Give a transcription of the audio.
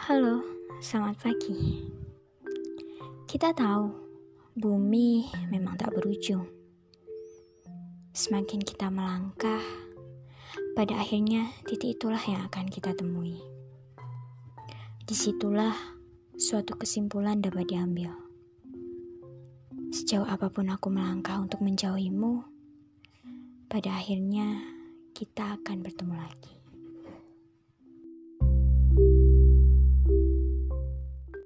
Halo, selamat pagi. Kita tahu bumi memang tak berujung. Semakin kita melangkah, pada akhirnya titik itulah yang akan kita temui. Di situlah suatu kesimpulan dapat diambil. Sejauh apa pun aku melangkah untuk menjauhimu, pada akhirnya kita akan bertemu lagi.